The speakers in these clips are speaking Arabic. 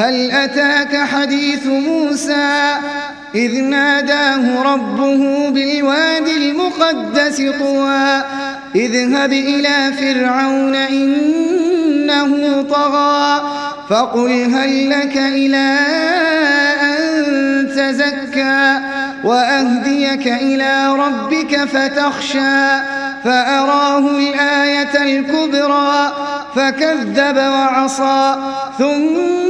هل أتاك حديث موسى إذ ناداه ربه بالواد المقدس طوى اذهب إلى فرعون إنه طغى فقل هل لك إلى أن تزكى وأهديك إلى ربك فتخشى فأراه الآية الكبرى فكذب وعصى ثم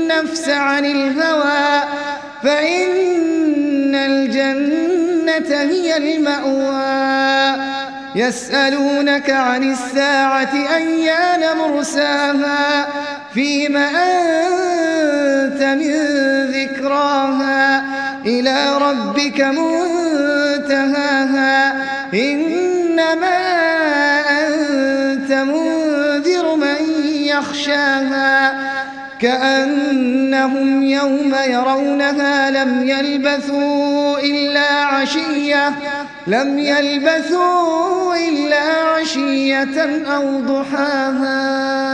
النفس عن الهوى فإن الجنة هي المأوى. يسألونك عن الساعة أيان مرساها فيم أنت من ذكراها. إلى ربك منتهاها إنما أنت منذر من يخشاها. كأنهم يوم يرونها لم يلبثوا إلا عشية لم يلبثوا إلا عشية أو ضحاها.